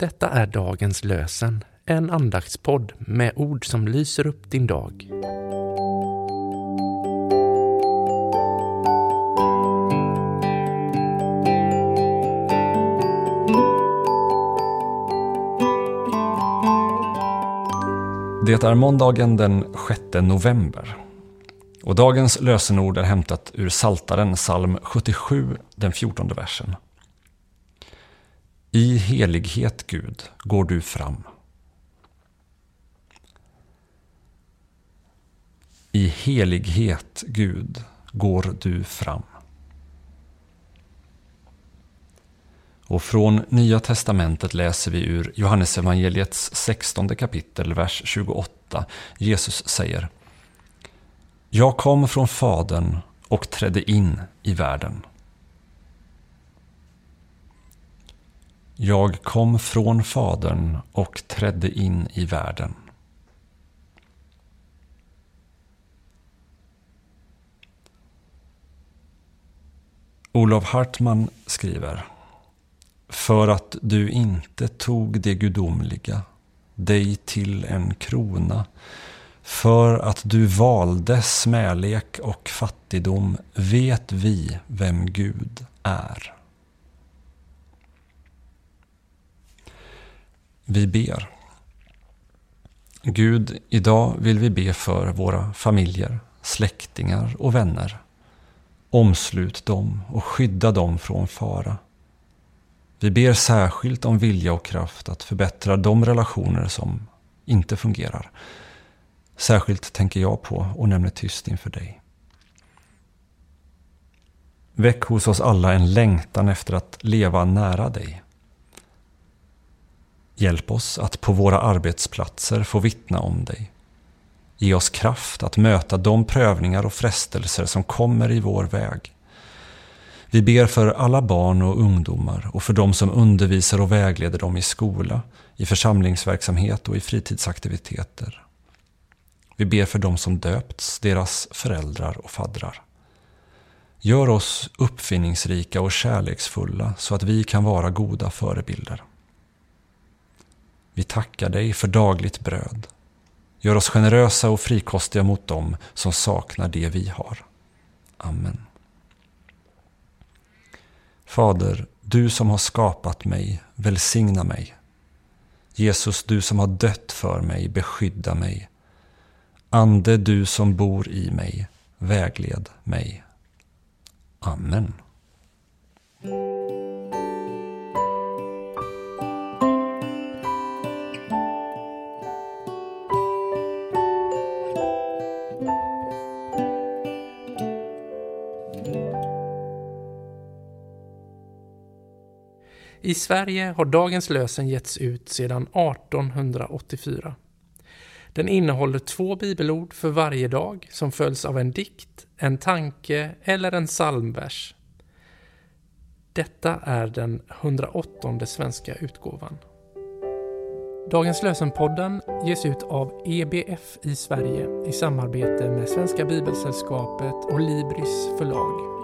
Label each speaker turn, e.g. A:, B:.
A: Detta är dagens lösen, en andaktspodd med ord som lyser upp din dag.
B: Det är måndagen den 6 november. Och dagens lösenord är hämtat ur Saltaren psalm 77, den 14 versen. I helighet, Gud, går du fram. I helighet, Gud, går du fram. Och från Nya Testamentet läser vi ur Johannesevangeliets 16 kapitel, vers 28. Jesus säger Jag kom från Fadern och trädde in i världen. Jag kom från Fadern och trädde in i världen. Olof Hartman skriver För att du inte tog det gudomliga dig till en krona för att du valde smälek och fattigdom vet vi vem Gud är. Vi ber. Gud, idag vill vi be för våra familjer, släktingar och vänner. Omslut dem och skydda dem från fara. Vi ber särskilt om vilja och kraft att förbättra de relationer som inte fungerar. Särskilt tänker jag på och nämner tyst inför dig. Väck hos oss alla en längtan efter att leva nära dig. Hjälp oss att på våra arbetsplatser få vittna om dig. Ge oss kraft att möta de prövningar och frestelser som kommer i vår väg. Vi ber för alla barn och ungdomar och för de som undervisar och vägleder dem i skola, i församlingsverksamhet och i fritidsaktiviteter. Vi ber för de som döpts, deras föräldrar och faddrar. Gör oss uppfinningsrika och kärleksfulla så att vi kan vara goda förebilder. Vi tackar dig för dagligt bröd. Gör oss generösa och frikostiga mot dem som saknar det vi har. Amen. Fader, du som har skapat mig, välsigna mig. Jesus, du som har dött för mig, beskydda mig. Ande, du som bor i mig, vägled mig. Amen.
A: I Sverige har dagens lösen getts ut sedan 1884. Den innehåller två bibelord för varje dag som följs av en dikt, en tanke eller en psalmvers. Detta är den 108 svenska utgåvan. Dagens lösenpodden ges ut av EBF i Sverige i samarbete med Svenska Bibelsällskapet och Libris förlag.